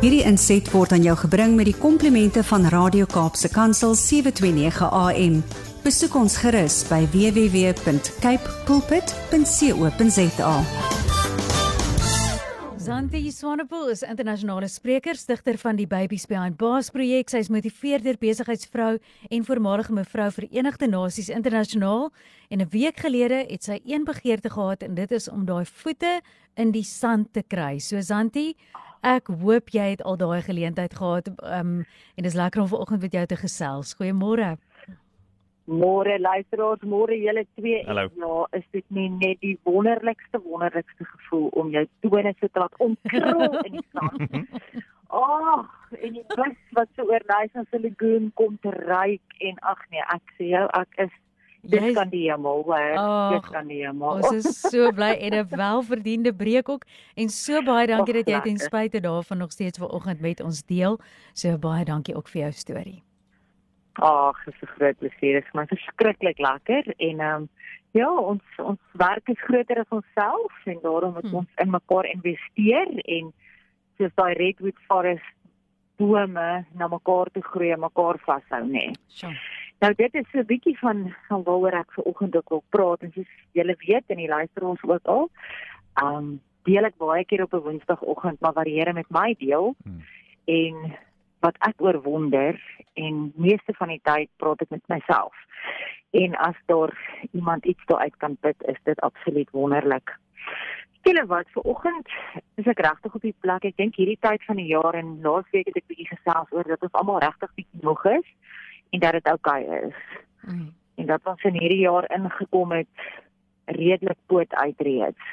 Hierdie inset word aan jou gebring met die komplimente van Radio Kaapse Kansel 729 AM. Besoek ons gerus by www.cape pulpit.co.za. Zanti Swanepoel is internasionale spreker, stigter van die Babies Behind Bars projek. Sy is motiveerder, besigheidsvrou en voormalige mevrou Verenigde Nasies internasionaal. En 'n week gelede het sy een begeerte gehad en dit is om daai voete in die sand te kry. So Zanti, ek hoop jy het al daai geleentheid gehad. Um, en dis lekker om vanoggend met jou te gesels. Goeiemôre. Môre luisteraars, môre julle twee. Hallo. En Ja, is dit nie net die wonderlikste wonderlikste gevoel om jou tone so te laat omkrul in die sand. Ag, en die bus wat so oor Nyasa se lagoon kom te ryk en ag nee, ek sê jou, ek is dit Jy- kan die hemel, hoor. Ag, Dit kan die hemel. Ons is so bly en 'n welverdiende breek ook en so baie dankie Och, dat jy ten spyte daarvan nog steeds vanoggend met ons deel. So baie dankie ook vir jou storie. Ag, dit is 'n groot plesier. Dit is my verskriklik lekker en ehm um, ja, ons ons werk is groter as onsself en daarom moet Hm. ons in mekaar investeer en soos daai redwood forest bome na mekaar toe groei en mekaar vashou, nê. Nee. Sjoe. Nou dit is so 'n bietjie van van waaroor ek ver oggend ook wil praat en soos julle weet en die luisteraars ook al, um, deel ek baie keer op 'n Woensdagoggend maar wat die Here met my deel Hmm. en wat ek oor wonder en meeste van die tyd praat ek met myself. En as daar iemand iets daaruit kan put, is dit absoluut wonderlik. Julle wat ver oggend is ek regtig op die plek. Ek dink hierdie tyd van die jaar en laasweek het ek bietjie gesels oor dat ons almal regtig bietjie moeg is en dat dit oukei okay is Mm. en dat ons in hierdie jaar ingekom het redelik poot uitreeds.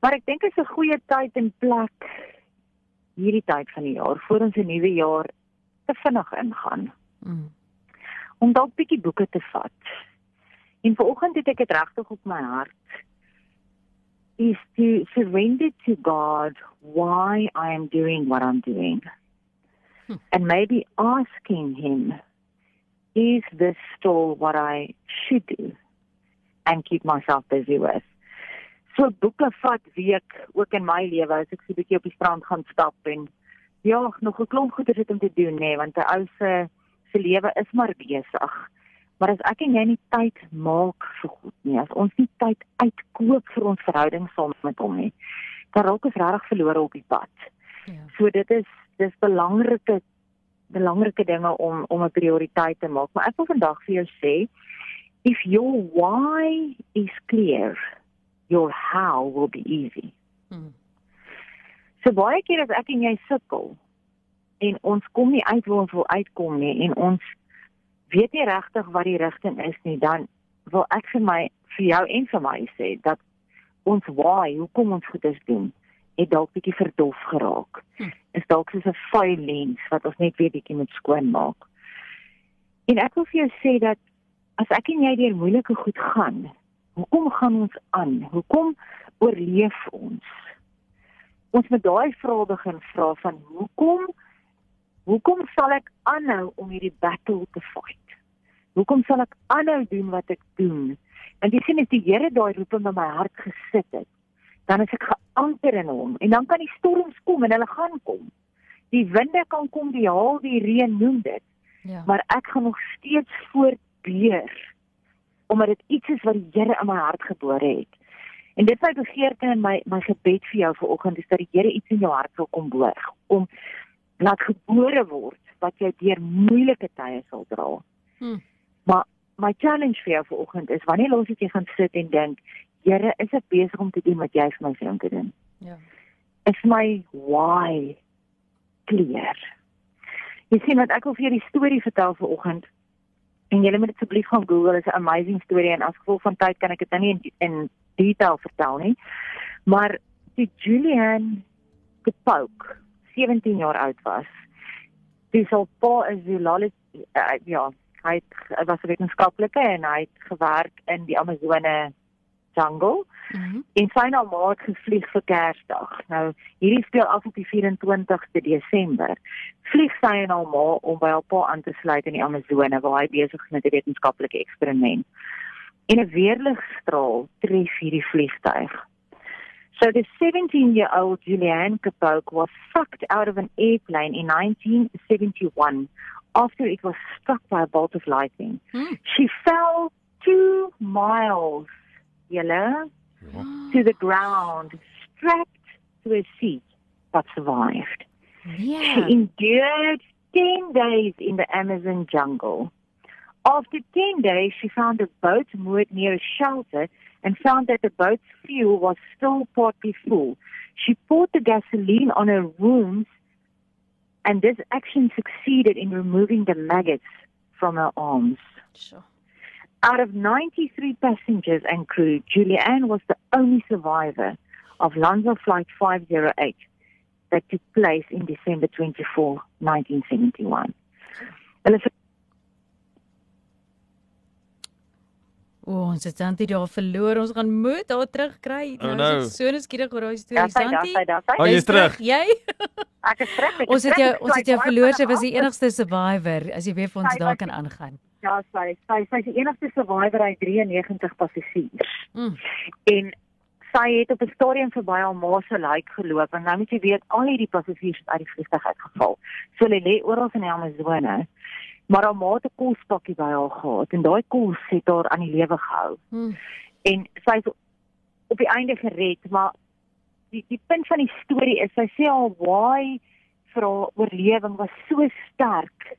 Maar ek dink dit is 'n goeie tyd en plek hierdie tyd van die jaar voor ons 'n nuwe jaar te vinnig ingaan Mm. om dalk bietjie boeke te vat. En vanoggend het ek dit regtig op my hart is to surrender to God why I am doing what I'm doing. Hmm. And maybe asking him is this still what I should do and keep myself busy with. So boeke vat week ook in my lewe as ek so 'n bietjie op die strand gaan stap en ja, nog 'n klomp goeie dit om te doen nê, nee, want 'n ou se se lewe is maar besig. Maar as ek en jy nie tyd maak vir goed nie, as ons nie tyd uitkoop vir ons verhouding saam met hom nie, dan raak ons regtig verlore op die pad. Ja. So dit is dis belangrike belangrike dinge om om 'n prioriteit te maak. Maar ek wil vandag vir jou sê, if your why is clear, your how will be easy. Mm. So baie keer as ek en jy sukkel en ons kom nie uit waar ons wil uitkom nie en ons weet nie regtig wat die rigting is nie, dan wil ek vir my vir jou en vir my sê dat ons why, hoekom ons goeders doen, het dalk bietjie verdof geraak. Hm. Is dalk soos 'n vuil lens wat ons net weer bietjie moet skoonmaak. En ek wil vir jou sê dat as ek en jy deur moeilike goed gaan, hoekom gaan ons aan? Hoekom oorleef ons? ons moet daai vrae begin vra van hoekom hoekom sal ek aanhou om hierdie battle te fight? Hoekom sal ek aanhou doen wat ek doen? En jy sien as die Here daai roeping in my hart gesit het, dan is ek geanker in hom en dan kan die storms kom en hulle gaan kom. Die winde kan kom, die haal, die reën noem dit, Ja. maar ek gaan nog steeds voortbeer omdat dit iets is wat die Here in my hart gebore het. En dit is my begeerte en my my gebed vir jou vanoggend is dat die Here iets in jou hart wil kom boor om laat gebore word wat jy deur moeilike tye sal dra. Hm. Maar my challenge vir jou vanoggend is wanneer los ek jy gaan sit en dink, Here, is ek besig om te doen wat jy vir my sê om te doen? Ja. Is my why clear? Jy sien wat ek wil vir julle die storie vertel vanoggend. En julle moet dit asseblief gaan Google, is 'n amazing storie en as gevolg van tyd kan ek dit nou nie in, in detail vertel nie. Maar die Julian de Pouk 17 jaar oud was. Dis al pa is zoologist uh, ja, hy het, was 'n wetenskaplike en hy het gewerk in die Amazone jungle Mhm. en sy na maat gevlieg vir Kersdag. Nou hierdie speel af op die 24ste Desember. Vlieg sy en haar ma om by haar pa aan te sluit in die Amazone waar hy besig is met 'n wetenskaplike eksperiment. En 'n weerligstraal tref hierdie vliegtyg. So the 17-year-old Julianne Capoke was sucked out of an airplane in 1971 after it was struck by a bolt of lightning. Hmm. She fell two miles, yellow, to the ground, strapped to a seat, but survived. She endured 10 days in the Amazon jungle. After 10 days, she found a boat moored near a shelter and found that the boat's fuel was still partly full. She poured the gasoline on her wounds, and this action succeeded in removing the maggots from her arms. Sjoe. Out of 93 passengers and crew, Julianne was the only survivor of Lanza Flight 508 that took place in December 24, 1971. Hulle is O, ons het Santi daar verloor. Ons gaan moet haar terugkry. Oh, nou no. is ek so nuuskierig oor daai storie, daar Santi. Oh, jy's terug. Jy? Ek is terug. ek is Ons het jou ons het jou verloor. Sy was die enigste survivor as jy weer vir ons daar kan aangaan. Ja, sy sy sy is die enigste survivor uit 93 passasiers. Mm. En sy het op 'n stadium verby haar ma se lijk geloop en nou moet jy weet al hierdie passasiers het uit die vliegtuig uitgeval. So hulle lê oral in die Amazone. Maar haar ma het 'n kospakkie by haar gehad en daai kos het haar aan die lewe gehou. Mm. En sy is op die einde gered, maar die die punt van die storie is sy sê haar why vir haar oorlewing was so sterk.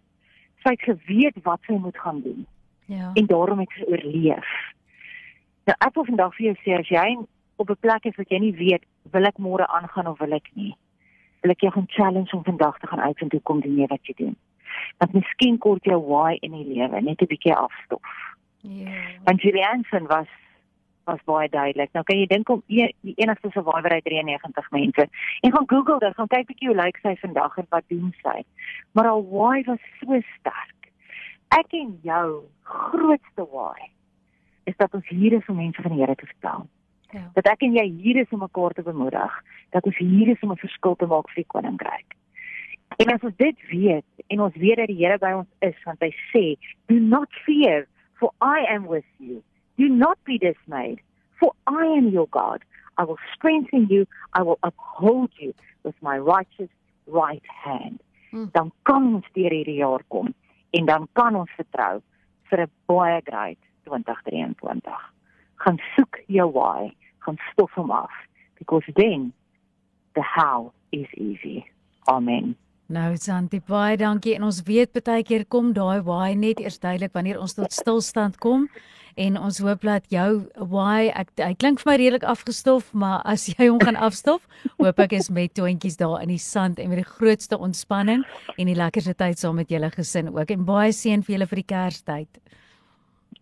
Sy het geweet wat sy moet gaan doen Ja. en daarom het sy oorleef. Nou ek wil vandag vir jou sê as jy op 'n plek is wat jy nie weet wil ek môre aangaan of wil ek nie. Wil ek jou gaan challenge om vandag te gaan uitvind hoe kom doen jy wat jy doen. Want miskien kort jou why in die lewe net 'n bietjie afstof. Ja. Want Julianne se was was baie duidelik. Nou kan jy dink om e die enigste survivor uit 93 mense. En gaan Google dit, gaan kyk bietjie hoe lyk sy vandag en wat doen sy. Maar haar why was so sterk. Ek en jou grootste why is dat ons hier is om mense van die Here te vertel. Ja. Dat ek en jy hier is om mekaar te bemoedig, dat ons hier is om 'n verskil te maak vir die koninkryk. En as ons dit weet en ons weet dat die Here by ons is, want hy sê, "Do not fear, for I am with you. Do not be dismayed, for I am your God. I will strengthen you, I will uphold you with my righteous right hand." Hmm. Dan kan ons deur hierdie jaar kom en dan kan ons vertrou vir 'n baie great 2023. Gaan soek jou why, gaan stof hom af because then the how is easy. Amen. Nou Santi, baie dankie. En ons weet baie keer kom daai why net eers duidelik wanneer ons tot stilstand kom en ons hoop dat jou why ek hy klink vir my redelik afgestof, maar as jy hom gaan afstof, hoop ek is met toentjies daar in die sand en met die grootste ontspanning en die lekkerste tyd saam met julle gesin ook en baie seën vir julle vir die Kerstyd.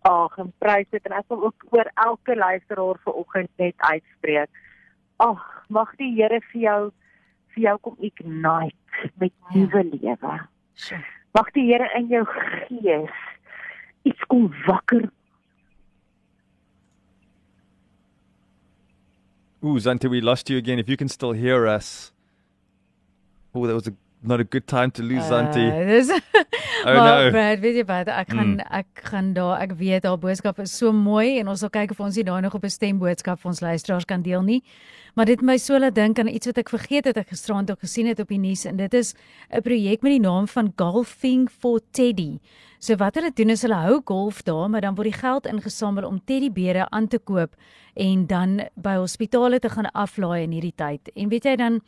Ag, en prys dit en ek wil ook oor elke luisteraar vanoggend net uitspreek. Ag, mag die Here vir jou vir jou kom ignite met Ja. nuwe lewe. Sjoe. Mag die Here in jou gees iets kom wakker. Ooh, Zante, we lost you again. If you can still hear us. Oh, that was a, not a good time to lose. Uh, dis Oh, maar no. Brad, weet jy wat? Ek gaan Mm. ek gaan daar ek weet haar boodskap is so mooi en ons sal kyk of ons nie daai nog op 'n stemboodskap vir ons luisteraars kan deel nie. Maar dit my so laat dink aan iets wat ek vergeet het ek gisterand ook gesien het op die nuus en dit is 'n projek met die naam van Golfing for Teddy. So wat hulle doen is hulle hou golf daar, maar dan word die geld ingesamel om teddybere aan te koop en dan by hospitale te gaan aflaai in hierdie tyd. En weet jy dan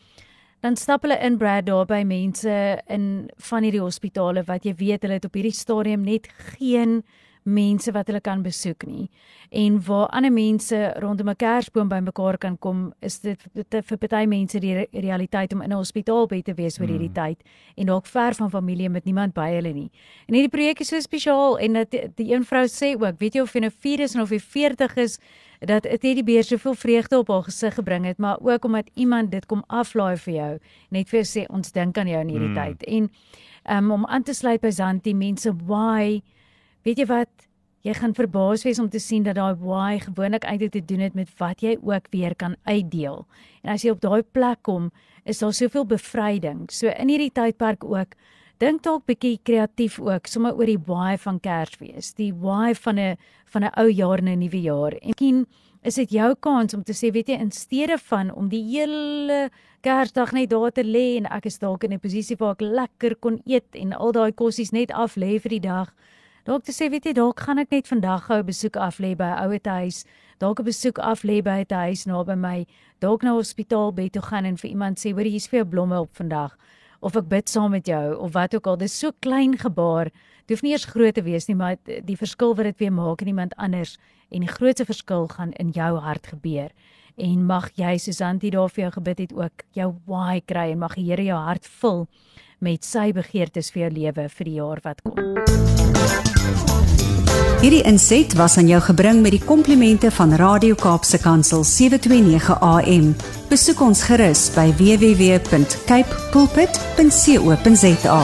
dan stap hulle in Brad daar by mense in van hierdie hospitale wat jy weet hulle het op hierdie stadium net geen mense wat hulle kan besoek nie. En waar ander mense rondom 'n kersboom bymekaar kan kom, is dit vir party mense die re- realiteit om in 'n hospitaalbed te wees oor hierdie tyd en dalk ver van familie met niemand by hulle nie. En hierdie projek is so spesiaal en dat die, die een vrou sê ook, weet jy of jy nou 4 is of jy 40 is, dat 'n teddybeer soveel vreugde op haar gesig gebring het, maar ook omdat iemand dit kom aflaai vir jou, net vir jou sê ons dink aan jou in hierdie Mm. tyd. En um, om aan te sluit by Zanti, mense why weet jy wat Jy gaan verbaas wees om te sien dat daai why gewoonlik eintlik te doen het met wat jy ook weer kan uitdeel. En as jy op daai plek kom, is daar soveel bevryding. So in hierdie tydperk ook dink dalk bietjie kreatief ook sommer oor die why van Kersfees, die why van 'n van 'n ou jaar en 'n nuwe jaar. En miskien is dit jou kans om te sê weet jy in steede van om die hele Kersdag net daar te lê en ek is dalk in 'n posisie waar ek lekker kon eet en al daai kossies net af lê vir die dag. Dalk te sê weet jy dalk gaan ek net vandag gou 'n besoek af lê by 'n ouete huis, dalk 'n besoek af lê by 'n huis naby my, dalk na hospitaal bed toe gaan en vir iemand sê hoor hier's vir jou blomme op vandag of ek bid saam met jou of wat ook al. Dis so klein gebaar. Dit hoef nie eers groot te wees nie, maar die verskil wat dit weer maak in iemand anders en die grootste verskil gaan in jou hart gebeur. En mag jy Susan dit daar vir jou gebid het ook jou why kry en mag die Here jou hart vul met sy begeertes vir jou lewe vir die jaar wat kom. Hierdie inset was aan jou gebring met die komplimente van Radio Kaapse Kansel 729 AM. Besoek ons gerus by www.cape pulpit.co.za.